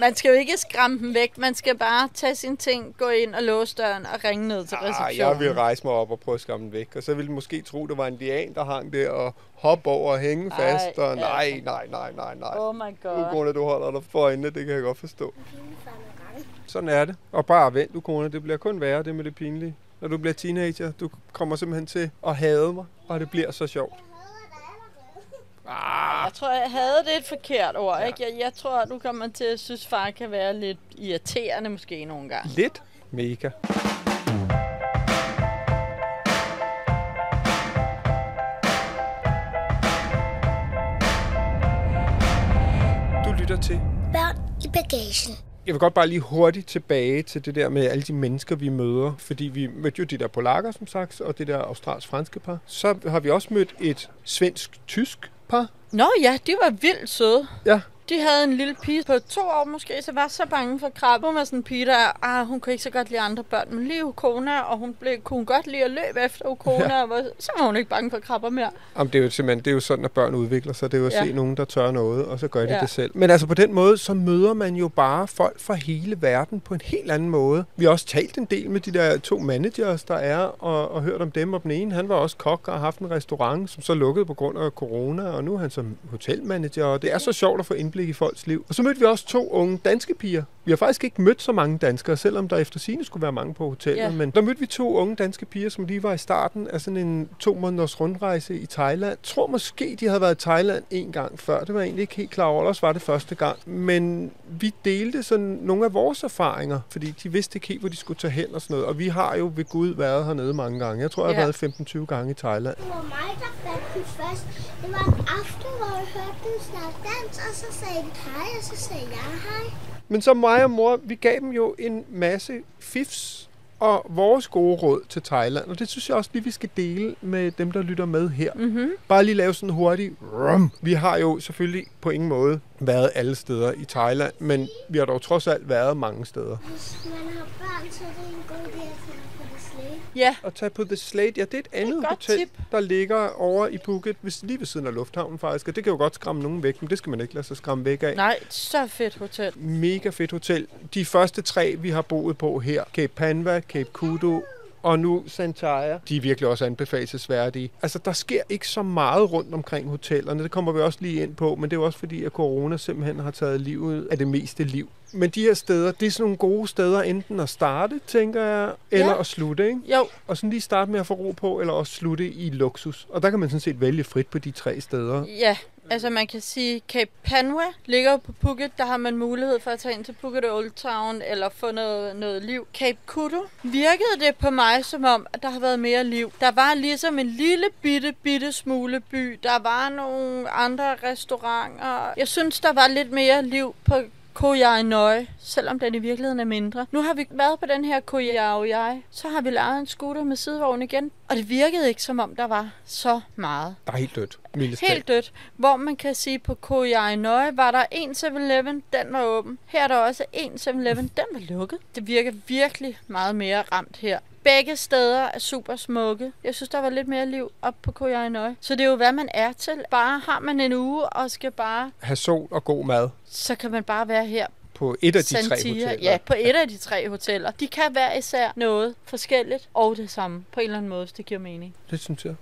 man skal jo ikke skræmme dem væk. Man skal bare tage sine ting, gå ind og låse døren og ringe ned til receptionen. Ah, jeg vil rejse mig op og prøve at skræmme den væk. Og så ville den måske tro, det var en lian, der hang der og hoppe over og hænge Ej, fast. Og nej, nej, nej, nej, nej. Oh my god. Ukone, du holder dig for øjnene, det kan jeg godt forstå. Sådan er det. Og bare vent, du kone, det bliver kun værre, det med det pinlige. Når du bliver teenager, du kommer simpelthen til at hade mig, og det bliver så sjovt. Ah. Jeg tror, jeg havde det et forkert ord. Ja. Ikke? Jeg, jeg tror, du kommer til at synes, far kan være lidt irriterende måske nogle gange. Lidt? Mega. lytter til Børn i bagagen. Jeg vil godt bare lige hurtigt tilbage til det der med alle de mennesker, vi møder. Fordi vi mødte jo de der polakker, som sagt, og det der australsk-franske par. Så har vi også mødt et svensk-tysk par. Nå ja, de var vildt søde. Ja, de havde en lille pige på to år måske, så var så bange for krabbe. Hun var sådan en pige, der ah, hun kunne ikke så godt lide andre børn, men lige Ukona, og hun blev, kunne godt lide at løbe efter Ukona, ja. og var, så var hun ikke bange for krabber mere. Jamen, det er jo simpelthen det er jo sådan, at børn udvikler sig. Det er jo at ja. se nogen, der tør noget, og så gør de ja. det selv. Men altså på den måde, så møder man jo bare folk fra hele verden på en helt anden måde. Vi har også talt en del med de der to managers, der er, og, og hørt om dem. Og den ene, han var også kok og har haft en restaurant, som så lukkede på grund af corona, og nu er han som hotelmanager, og det er så sjovt at få indblik indblik i folks liv. Og så mødte vi også to unge danske piger. Vi har faktisk ikke mødt så mange danskere, selvom der efter sine skulle være mange på hotellet. Ja. Men der mødte vi to unge danske piger, som lige var i starten af sådan en to måneders rundrejse i Thailand. Jeg tror måske, de havde været i Thailand en gang før. Det var jeg egentlig ikke helt klar over. Ellers var det første gang. Men vi delte sådan nogle af vores erfaringer, fordi de vidste ikke helt, hvor de skulle tage hen og sådan noget. Og vi har jo ved Gud været hernede mange gange. Jeg tror, jeg har Ja. været 15-20 gange i Thailand. Det var mig, der fandt den først. Det var en aften, hvor jeg hørte den snakke dans, og så sagde den hej, og så sagde jeg hej. Men så mig og mor, vi gav dem jo en masse fifs og vores gode råd til Thailand. Og det synes jeg også lige, vi skal dele med dem, der lytter med her. Mm-hmm. Bare lige lave sådan en hurtig rum. Vi har jo selvfølgelig på ingen måde været alle steder i Thailand, men vi har dog trods alt været mange steder. Hvis man har børn, så er det en god idé at tage på det slæde. Ja, At tage på The Slate, ja, det er et andet godt hotel, tip. der ligger over i Phuket, hvis- lige ved siden af lufthavnen faktisk. Og det kan jo godt skræmme nogen væk, men det skal man ikke lade sig skræmme væk af. nej, så fedt hotel. Mega fedt hotel. De første tre, vi har boet på her, Cape Panva, Cape Kudu og nu Santaya, de er virkelig også anbefalesværdige. Altså, der sker ikke så meget rundt omkring hotellerne. Det kommer vi også lige ind på, men det er jo også fordi, at corona simpelthen har taget livet af det meste liv. Men de her steder, det er sådan nogle gode steder, enten at starte, tænker jeg, eller Ja. at slutte, ikke? Jo, Og sådan lige starte med at få ro på, eller også slutte i luksus. Og der kan man sådan set vælge frit på de tre steder. ja. Mm. Altså man kan sige, Cape Panwa ligger på Phuket. Der har man mulighed for at tage ind til Phuket Old Town eller få noget, noget liv. Cape Kudu virkede det på mig som om, at der har været mere liv. Der var ligesom en lille bitte, bitte smule by. Der var nogle andre restauranter. Jeg synes, der var lidt mere liv på Yai Noi, selvom den i virkeligheden er mindre. Nu har vi været på den her Koh Yai, så har vi lejet en scooter med sidevogn igen, og det virkede ikke som om, der var så meget. Der er helt dødt. mildest. Helt dødt. Hvor man kan sige, på Yai Noi var der en 7-Eleven, den var åben. Her er der også en 7-Eleven, den var lukket. Det virker virkelig meget mere ramt her. Begge steder er super smukke. Jeg synes, der var lidt mere liv op på Noi. Så det er jo, hvad man er til. Bare har man en uge og skal bare, Have sol og god mad så kan man bare være her på et af de tre Santia, hoteller. ja, på et af de tre hoteller. De kan være især noget forskelligt og det samme på en eller anden måde, hvis det giver mening. Det synes jeg.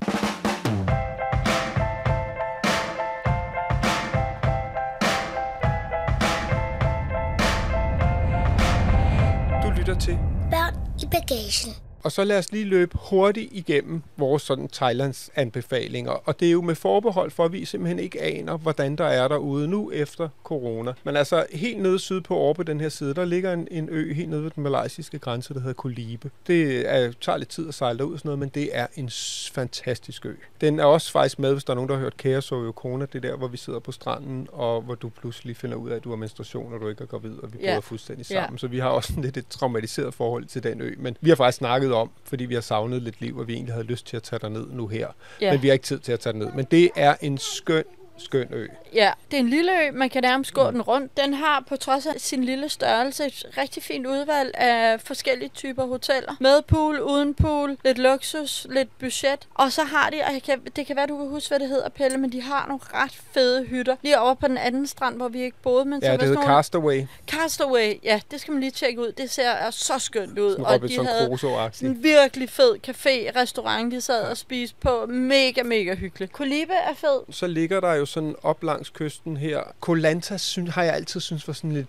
Du lytter til Børn i bagagen. Og så lad os lige løbe hurtigt igennem vores sådan Thailands anbefalinger. Og det er jo med forbehold for, at vi simpelthen ikke aner, hvordan der er derude nu efter corona. Men altså helt nede sydpå over på den her side, der ligger en, en ø helt nede ved den malaysiske grænse, der hedder Kolibe. Det er, tager lidt tid at sejle derud og sådan noget, men det er en fantastisk ø. Den er også faktisk med, hvis der er nogen, der har hørt Kaos og Kona, det er der, hvor vi sidder på stranden, og hvor du pludselig finder ud af, at du har menstruation, og du ikke er gravid, og vi bor fuldstændig sammen. Så vi har også lidt et traumatiseret forhold til den ø. Men vi har faktisk snakket om, fordi vi har savnet lidt liv, og vi egentlig havde lyst til at tage dig ned nu her. Ja. Men vi har ikke tid til at tage den ned. Men det er en skøn, skøn ø. Ja, det er en lille ø, man kan nærmest gå den rundt. Den har på trods af sin lille størrelse et rigtig fint udvalg af forskellige typer hoteller. Med pool, uden pool, lidt luksus, lidt budget. Og så har de, og jeg kan, det kan være, du kan huske, hvad det hedder, Pelle, men de har nogle ret fede hytter. Lige over på den anden strand, hvor vi ikke boede. Men så Ja, var det hedder nogle- Castaway. Castaway, ja, det skal man lige tjekke ud. Det ser er så skønt ud. Sådan og de havde sådan en virkelig fed café, restaurant, de sad og spiste på. Mega, mega hyggeligt. Kolibe er fed. Så ligger der jo sådan op langs kysten her. Kolanta synes, har jeg altid synes var sådan lidt...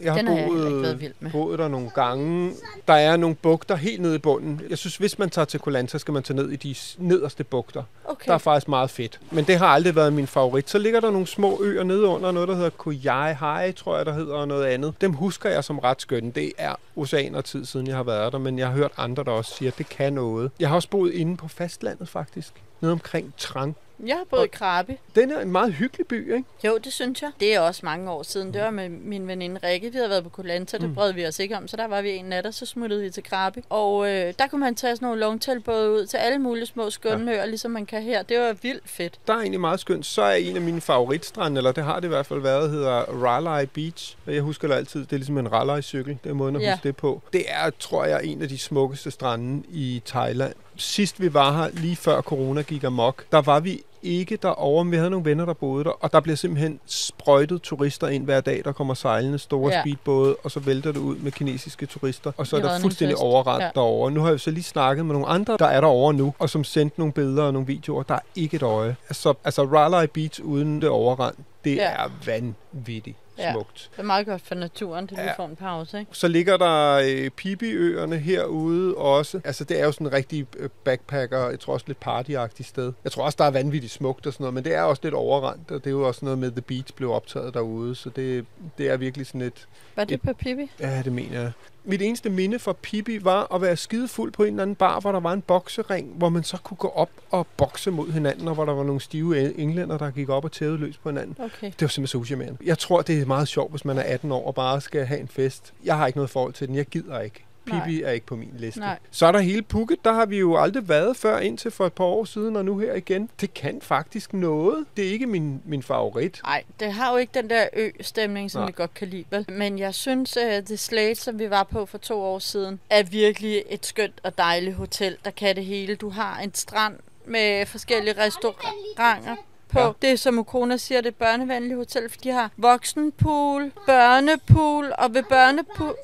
Jeg har Den har jeg boet, været vild med. boet der nogle gange. Der er nogle bugter helt nede i bunden. Jeg synes, hvis man tager til Kolanta, skal man tage ned i de nederste bugter. Okay. Der er faktisk meget fedt. Men det har aldrig været min favorit. Så ligger der nogle små øer nede under, noget der hedder Koyai Hai, tror jeg, der hedder, og noget andet. Dem husker jeg som ret skønne. Det er oceaner tid siden, jeg har været der, men jeg har hørt andre, der også siger, at det kan noget. Jeg har også boet inde på fastlandet, faktisk. Nede omkring Trang. Jeg har boet i Krabi. Den er en meget hyggelig by, ikke? Jo, det synes jeg. Det er også mange år siden. Det var med min veninde Rikke. Vi havde været på Kolanta, det brød vi os ikke om, så der var vi en nat, og så smuttede vi til Krabi. Og øh, der kunne man tage sådan nogle longtailbåde ud til alle mulige små skønne øer, ligesom man kan her. Det var vildt fedt. Der er egentlig meget skønt. Så er en af mine favoritstrande, eller det har det i hvert fald været, hedder Raleigh Beach. Jeg husker det altid, det er ligesom en Raleigh-cykel, det er måden at Ja. huske det på. Det er, tror jeg, en af de smukkeste strande i Thailand. Sidst vi var her, lige før corona gik amok, der var vi ikke derovre, men vi havde nogle venner, der boede der, og der bliver simpelthen sprøjtet turister ind hver dag, der kommer sejlende store Ja. speedbåde, og så vælter det ud med kinesiske turister, og så I er der fuldstændig overrendt Ja. derovre. Nu har jeg så lige snakket med nogle andre, der er derovre nu, og som sendte nogle billeder og nogle videoer. Der er ikke et øje. Altså, altså Raleigh Beach uden det overrendt, det ja. er vanvittigt Ja. smukt. Det er meget godt for naturen, det lige Ja. får en pause, ikke? Så ligger der øh, Pibiøerne herude også. Altså, det er jo sådan en rigtig øh, backpacker, jeg tror også lidt partyagtigt sted. Jeg tror også, der er vanvittigt smukt og sådan noget, men det er også lidt overrendt, og det er jo også noget med, The Beach blev optaget derude, så det, det er virkelig sådan et... Var det Et- på Pippi? Ja, det mener jeg. Mit eneste minde fra Pippi var at være skidefuld på en eller anden bar, hvor der var en boksering, hvor man så kunne gå op og bokse mod hinanden, og hvor der var nogle stive englænder, der gik op og tævede løs på hinanden. Okay. Det var simpelthen så usjarmerende. Jeg tror, det er meget sjovt, hvis man er 18 år og bare skal have en fest. Jeg har ikke noget forhold til den. Jeg gider ikke. Pippi er ikke på min liste. Nej. Så er der hele Phuket. Der har vi jo aldrig været før indtil for et par år siden, og nu her igen. Det kan faktisk noget. Det er ikke min, min favorit. Nej, det har jo ikke den der ø-stemning, som Nej. vi godt kan lide, vel? Men jeg synes, at The Slate, som vi var på for to år siden, er virkelig et skønt og dejligt hotel, der kan det hele. Du har en strand med forskellige restauranter på. Ja. Det er, som Ukona siger, det er et børnevenligt hotel, for de har voksenpool, børnepool, og ved børnepool...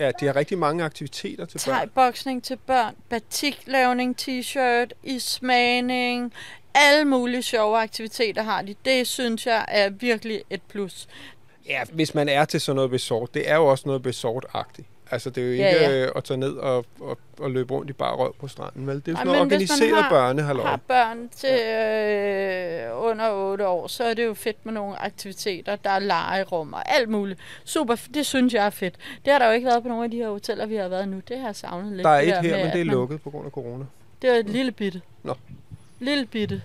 Ja, de har rigtig mange aktiviteter til børn. Thai-boksning til børn, batiklavning, t-shirt, ismagning, alle mulige sjove aktiviteter har de. Det synes jeg er virkelig et plus. Ja, hvis man er til sådan noget resort. Det er jo også noget resort-agtigt. Altså, det er jo ikke Ja, ja, ja. ja. at tage ned og, og, og løbe rundt i bare røv på stranden, vel? Det er jo sådan noget organiseret børnehalløj. Har børn til øh, under 8 år, så er det jo fedt med nogle aktiviteter. Der er legerum og alt muligt. Super, det synes jeg er fedt. Det har der jo ikke været på nogle af de her hoteller, vi har været nu. Det har jeg savnet lidt. Der er et her, med, men det er at man- lukket på grund af corona. Det er et lille bitte. Nå. Lille bitte.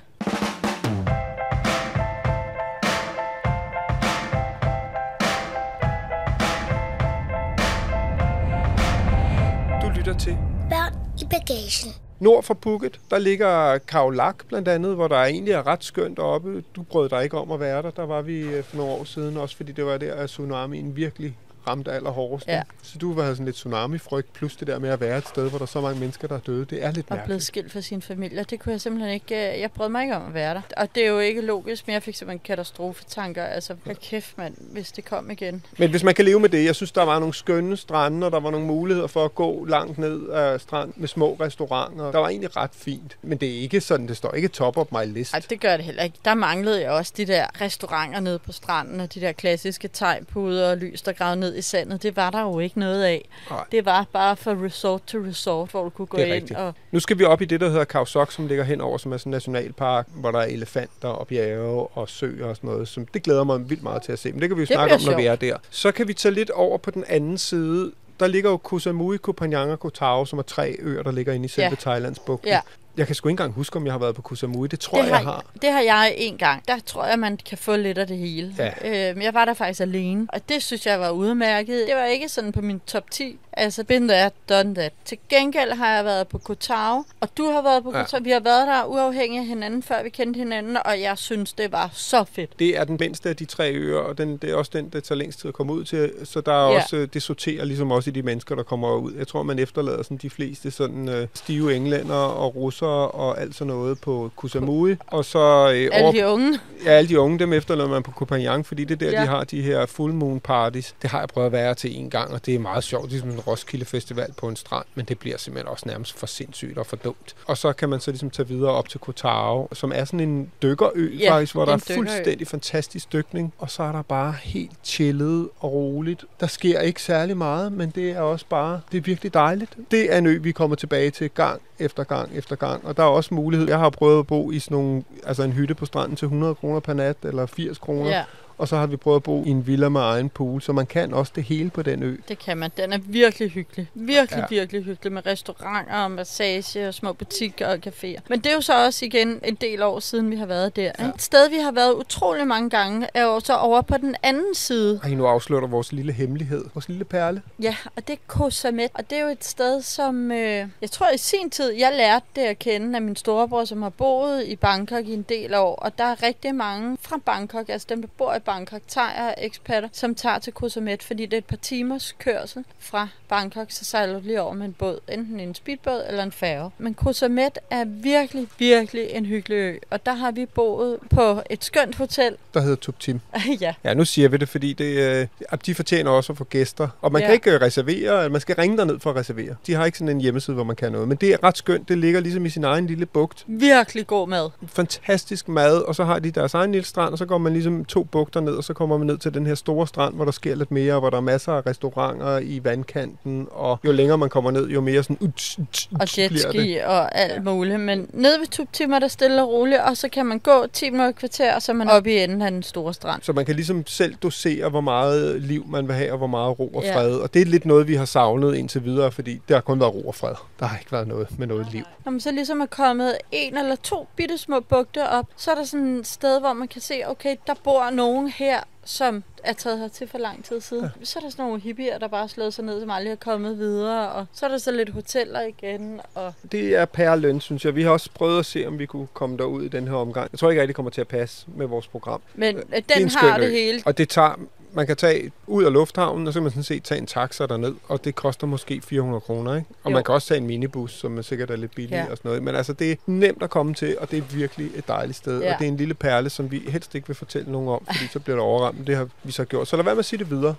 Til Børn i bagagen. Nord for Phuket, der ligger Kaolak blandt andet, hvor der egentlig er ret skønt oppe. Du brød dig ikke om at være der. Der var vi øh, for nogle år siden, også fordi det var der, at tsunamien virkelig ramte allerhårdest. Ja. Så du var sådan lidt tsunami-frygt, plus det der med at være et sted, hvor der er så mange mennesker, der er døde. Det er lidt Og blevet mærkeligt. skilt fra sin familie. Det kunne jeg simpelthen ikke... øh, Jeg brød mig ikke om at være der. Og det er jo ikke logisk, men jeg fik simpelthen katastrofetanker. Altså, hvad kæft, mand, hvis det kom igen. Men hvis man kan leve med det, jeg synes, der var nogle skønne strande, og der var nogle muligheder for at gå langt ned af strand med små restauranter. Der var egentlig ret fint. Men det er ikke sådan, det står ikke top of my list. Ej, det gør det heller ikke. Der manglede jeg også de der restauranter nede på stranden, og de der klassiske tegpuder og lys, der gravede ned i sandet. Det var der jo ikke noget af. Nej. Det var bare fra resort til resort, hvor du kunne gå ind rigtigt. og... Nu skal vi op i det, der hedder Khao Sok, som ligger henover, som er sådan en nationalpark, hvor der er elefanter og bjerge og søer og sådan noget. Som, det glæder mig vildt meget til at se, men det kan vi jo Det snakke om, når vi er der. Så kan vi tage lidt over på den anden side. Der ligger jo Koh Samui, Koh Phangan og Koh Tao, som er tre øer, der ligger inde i selve Ja. Thailands bugten. Ja. Jeg kan sgu ikke engang huske, om jeg har været på Koh Samui. Det tror det jeg, jeg har. Det har jeg en gang. Der tror jeg, man kan få lidt af det hele. Ja. Øhm, jeg var der faktisk alene, og det synes jeg var udmærket. Det var ikke sådan på min top 10. Altså, been that, done that. Til gengæld har jeg været på Kotao, og du har været på Ja. Kotao. Vi har været der uafhængigt af hinanden, før vi kendte hinanden, og jeg synes, det var så fedt. Det er den mindste af de tre øer, og den, det er også den, det tager længst tid at komme ud til. Så der er Ja. også, øh, det sorterer ligesom også i de mennesker, der kommer ud. Jeg tror, man efterlader sådan de fleste sådan øh, stive englænder og russere og alt sådan noget på Koh Samui. Og så øh, Alle over, de unge. ja, alle de unge, dem efterlader man på Phangan, fordi det er der, Ja. de har de her full moon parties. Det har jeg prøvet at være til en gang, og det er meget sjovt. Det er en Roskilde Festival på en strand, men det bliver simpelthen også nærmest for sindssygt og for dumt. Og så kan man så ligesom tage videre op til Koh Tao, som er sådan en dykkerø Ja, faktisk, hvor der er dykkerø. fuldstændig fantastisk dykning, og så er der bare helt chillet og roligt. Der sker ikke særlig meget, men det er også bare, det er virkelig dejligt. Det er en ø, vi kommer tilbage til gang efter gang efter gang, og der er også mulighed. Jeg har prøvet at bo i sådan nogle, altså en hytte på stranden til 100 kroner per nat, eller 80 kroner, Ja, og så har vi prøvet at bo i en villa med egen pool, så man kan også det hele på den ø. det kan man. Den er virkelig hyggelig. Virkelig, ja. Virkelig hyggelig med restauranter og massage og små butikker og caféer. Men det er jo så også igen en del år siden, vi har været der. Ja. Et sted, vi har været utrolig mange gange, er jo så over på den anden side. Ej, nu afslører vores lille hemmelighed. Vores lille perle. Ja, og det er Koh Samet. Og det er jo et sted, som øh, jeg tror i sin tid, jeg lærte det at kende af min storebror, som har boet i Bangkok i en del år. Og der er rigtig mange fra Bangkok, altså dem, der bor i Bangkok, tager eksperter, som tager til Koh Samet, fordi det er et par timers kørsel fra Bangkok, så sejler du lige over med en båd, enten en speedbåd eller en færge. Men Koh Samet er virkelig, virkelig en hyggelig ø, og der har vi boet på et skønt hotel. Der hedder Tup Tim. ja, Ja, nu siger vi det, fordi det, øh, de fortjener også at få gæster. Og man ja. Kan ikke øh, reservere, man skal ringe derned for at reservere. De har ikke sådan en hjemmeside, hvor man kan noget. Men det er ret skønt. Det ligger ligesom i sin egen lille bugt. virkelig god mad. Fantastisk mad, og så har de deres egen lille strand, og så går man ligesom to bugter ned, og så kommer man ned til den her store strand, hvor der sker lidt mere, og hvor der er masser af restauranter i vandkanten, og jo længere man kommer ned, jo mere sådan... Uts, uts, og uts det. jetski og alt muligt. Men nede ved Tuptim er der stille og roligt, og så kan man gå 10 minutter i kvarter, og så er man oppe i enden af den store strand. Så man kan ligesom selv dosere, hvor meget liv man vil have, og hvor meget ro og Ja. fred. Og det er lidt noget, vi har savnet indtil videre, fordi der har kun været ro og fred. Der har ikke været noget med noget liv. Når man så ligesom er kommet en eller to bitte små bugter op, så er der sådan et sted, hvor man kan se, okay, der bor nogen her, som er taget her til for lang tid siden. Ja. Så er der sådan nogle hippier, der bare har slået sig ned, som aldrig er kommet videre. Og så er der så lidt hoteller igen. Og Det er per løn, synes jeg. Vi har også prøvet at se, om vi kunne komme derud i den her omgang. Jeg tror ikke rigtig, det kommer til at passe med vores program. Men øh, er den har det hele. Og det tager, man kan tage ud af lufthavnen, og så kan man sådan set tage en taxa derned, og det koster måske 400 kroner, ikke? Og Jo. man kan også tage en minibus, som er sikkert er lidt billig Ja. og sådan noget. Men altså, det er nemt at komme til, og det er virkelig et dejligt sted. Ja. Og det er en lille perle, som vi helst ikke vil fortælle nogen om, fordi så bliver der overramt. Det har vi så gjort. Så lad være med at sige det videre.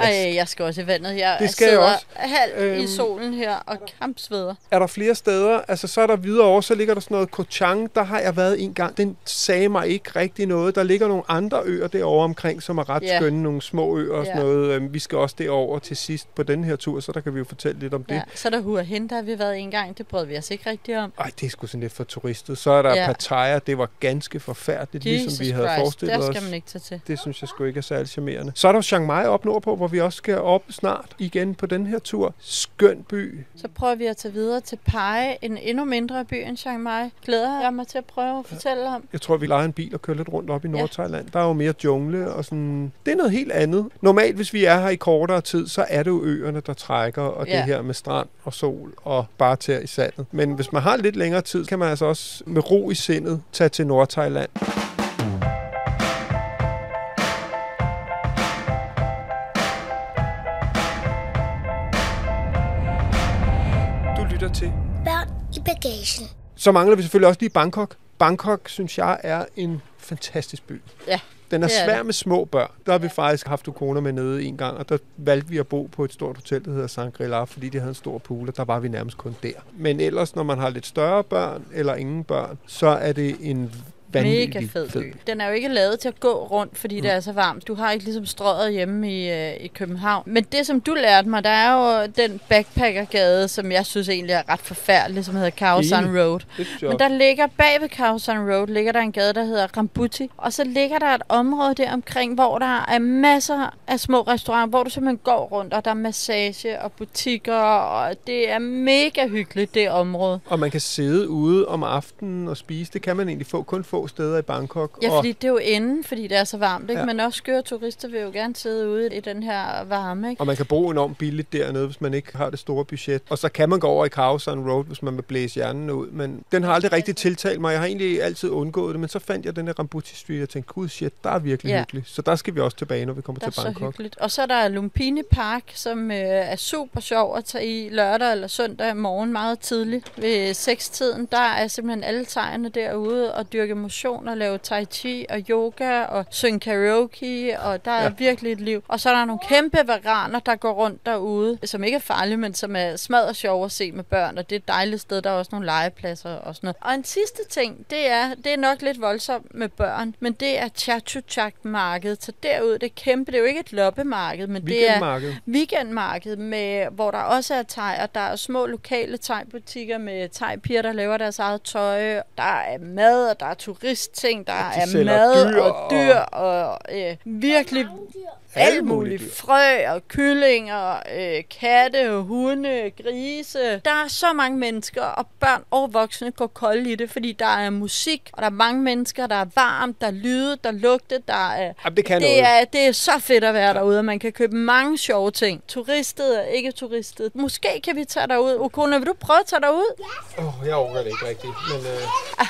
Ej, jeg skal også i vandet. Jeg Det skal jeg sidder også. halv Øhm. i solen her og kampsveder. Er der flere steder? Altså, så er der videre over, så ligger der sådan noget Koh Chang. Der har jeg været en gang. Den sagde mig ikke rigtig noget. Der ligger nogle andre øer derovre omkring, som er ret Ja. skønne. Nogle små øer og sådan Ja. noget. Øhm, Vi skal også derover til sidst på den her tur, så der kan vi jo fortælle lidt om det. Ja, så er der Hua Hin, der har vi været en gang. Det brød vi os ikke rigtig om. Ej, det er sgu sådan lidt for turistet. Så er der ja. Pattaya. Det var ganske forfærdeligt, Jesus ligesom vi havde Christ, forestillet os. skal man ikke tage til. Det synes jeg sgu ikke er særlig charmerende. Så er der Chiang Mai op nordpå, hvor vi også skal op snart igen på den her tur. Skøn by. Så prøver vi at tage videre til Pai, en endnu mindre by end Chiang Mai. Glæder jeg mig til at prøve at fortælle om. Jeg tror, vi leger en bil og kører lidt rundt op i Nordthailand. Der er jo mere jungle og sådan... Det er noget helt andet. Normalt, hvis vi er her i kortere tid, så er det jo øerne, der trækker, og Ja. det her med strand og sol og bare tær i sandet. Men hvis man har lidt længere tid, kan man altså også med ro i sindet tage til Nordthailand. I bagagen. Så mangler vi selvfølgelig også lige Bangkok. Bangkok, synes jeg, er en fantastisk by. Ja, Den er det er svær det. med små børn. Der har vi faktisk haft Ukona med nede en gang, og der valgte vi at bo på et stort hotel, der hedder Shangri-La, fordi de havde en stor pool, og der var vi nærmest kun der. Men ellers, når man har lidt større børn, eller ingen børn, så er det en vanvittig Mega fed by. Den er jo ikke lavet til at gå rundt, fordi mm. det er så varmt. Du har ikke ligesom strøget hjemme i, øh, i København. Men det, som du lærte mig, der er jo den backpackergade, som jeg synes egentlig er ret forfærdelig, som hedder Khao San Enig. Road. Men der ligger bag ved Khao San Road, ligger der en gade, der hedder Rambuti. Og så ligger der et område der omkring, hvor der er masser af små restauranter, hvor du simpelthen går rundt, og der er massage og butikker, og det er mega hyggeligt, det område. Og man kan sidde ude om aftenen og spise. Det kan man egentlig få kun få steder i Bangkok. Ja, fordi det er jo inden, fordi det er så varmt, ikke? Ja. Men også skøre turister vil jo gerne sidde ude i den her varme, ikke? Og man kan bo enormt billigt dernede, hvis man ikke har det store budget. Og så kan man gå over i Khao San Road, hvis man vil blæse hjernen ud. Men den har aldrig rigtig tiltalt mig. Jeg har egentlig altid undgået det. Men så fandt jeg den her Rambuti Street, og jeg tænkte, gud shit, der er virkelig Ja. hyggeligt. Så der skal vi også tilbage, når vi kommer Der er til så Bangkok. hyggeligt. Og så er der Lumpini Park, som øh, er super sjov at tage i lørdag eller søndag morgen meget tidligt. Ved 6-tiden, der er simpelthen alle tegerne derude og dyrke motion og lave tai chi og yoga og synge karaoke, og der er Ja. virkelig et liv. Og så er der nogle kæmpe varaner, der går rundt derude, som ikke er farlige, men som er smadret sjov at se med børn, og det er et dejligt sted. Der er også nogle legepladser og sådan noget. Og en sidste ting, det er, det er nok lidt voldsomt med børn, men det er Chatuchak-markedet. Så derud, det er kæmpe, det er jo ikke et loppemarked, men det er Weekendmarked. med, hvor der også er thai, og der er små lokale thai-butikker med thai-piger, der laver deres eget tøj. Der er mad, og der er turistting, der de er mad dyr og dyr, og øh, virkelig alt muligt. Frø og kyllinger, øh, katte, hunde, grise. Der er så mange mennesker, og børn og voksne går kolde i det, fordi der er musik, og der er mange mennesker, der er varmt, der er lyde, der lugte, der er... Jamen, det kan det noget. er, det er så fedt at være derude, og man kan købe mange sjove ting. Turistet og ikke turistet. Måske kan vi tage derud. Okona, vil du prøve at tage derud? Åh, oh, jeg overgår det ikke rigtigt. Men, øh,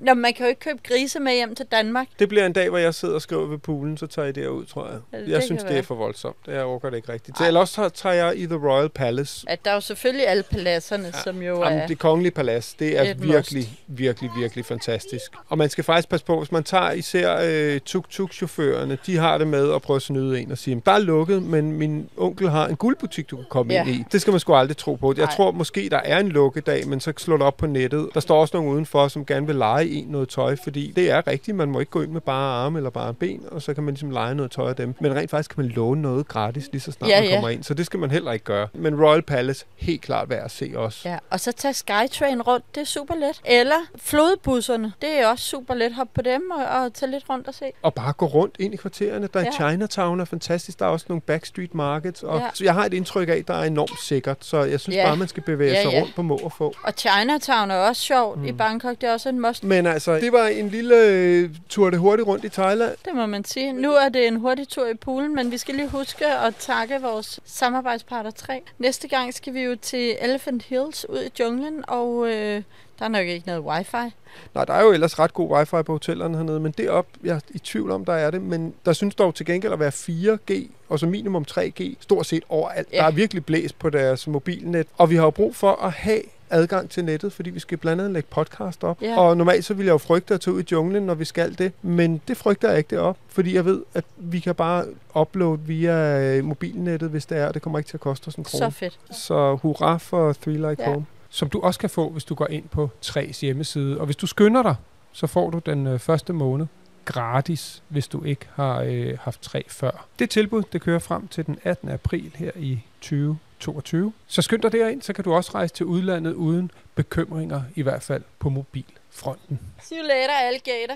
Nå, man kan jo ikke købe grise med hjem til Danmark. Det bliver en dag, hvor jeg sidder og skriver ved poolen, så tager jeg derud, tror jeg. Ja, det jeg synes, det være. er for voldsomt. Jeg overgår det ikke rigtigt. Så Eller også så tager jeg i The Royal Palace. At der er jo selvfølgelig alle paladserne, ja. som jo Jamen, er... det kongelige palads, det er virkelig, must. virkelig, virkelig fantastisk. Og man skal faktisk passe på, hvis man tager især øh, tuk-tuk-chaufførerne, de har det med at prøve at snyde en og sige, der er lukket, men min onkel har en guldbutik, du kan komme Ja. ind i. Det skal man sgu aldrig tro på. Jeg Nej. tror måske, der er en lukkedag, men så slå det op på nettet. Der står også nogen udenfor, som gerne vil lege en noget tøj, fordi det er rigtigt, man må ikke gå ind med bare arme eller bare ben, og så kan man ligesom lege noget tøj af dem. Men rent faktisk kan man låne noget gratis, lige så snart Ja, man ja. kommer ind. Så det skal man heller ikke gøre. Men Royal Palace, helt klart værd at se også. Ja, og så tage Skytrain rundt, det er super let. Eller flodbusserne, det er også super let. Hop på dem og, og tage lidt rundt og se. Og bare gå rundt ind i kvartererne. Der er Ja. ja. Chinatown er fantastisk. Der er også nogle backstreet markets. Og Ja. ja. Så jeg har et indtryk af, at der er enormt sikkert. Så jeg synes Ja. ja. bare, man skal bevæge Ja, sig ja. rundt på må og få. Og Chinatown er også sjovt mm. i Bangkok, det er også en must. Men altså, det var en lille øh, tur det hurtigt rundt i Thailand. Det må man sige. Nu er det en hurtig tur i poolen, men vi skal lige huske at takke vores samarbejdspartner 3. Næste gang skal vi jo til Elephant Hills ud i junglen, og øh, der er nok ikke noget wifi. Nej, der er jo ellers ret god wifi på hotellerne hernede, men derop, jeg er i tvivl om, der er det. Men der synes dog til gengæld at være 4G, og så minimum 3G, stort set overalt. Ja. Der er virkelig blæst på deres mobilnet. Og vi har jo brug for at have adgang til nettet, fordi vi skal blandt andet lægge podcast op. Ja. Og normalt så vil jeg jo frygte at tage ud i junglen, når vi skal det. Men det frygter jeg ikke det op, fordi jeg ved, at vi kan bare uploade via øh, mobilnettet, hvis det er, og det kommer ikke til at koste os en krone. Så fedt. Så hurra for Three Like Ja. Home. som du også kan få, hvis du går ind på 3's hjemmeside. Og hvis du skynder dig, så får du den øh, første måned gratis, hvis du ikke har øh, haft 3 før. Det tilbud, det kører frem til den 18. april her i 2022. Så skynd dig derind, så kan du også rejse til udlandet uden bekymringer, i hvert fald på mobilfronten. See you later, alligator.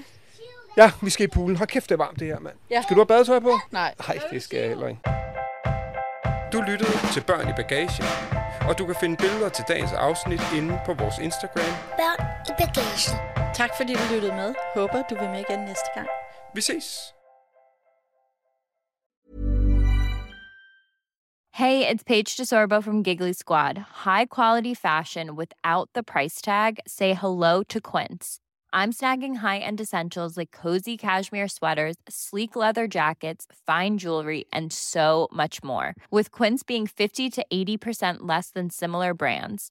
Ja, vi skal i poolen. Hold kæft, det er varmt det her, mand. Ja. Skal du have badetøj på? Nej. Nej, det skal jeg heller ikke. Du lyttede til Børn i Bagagen, og du kan finde billeder til dagens afsnit inde på vores Instagram. Børn i bagagen. Tak fordi du lyttede med. Håber du vil med igen næste gang. Vi ses! Hey, it's Paige DeSorbo from Giggly Squad. High quality fashion without the price tag. Say hello to Quince. I'm snagging high-end essentials like cozy cashmere sweaters, sleek leather jackets, fine jewelry, and so much more. With Quince being 50 to 80% less than similar brands.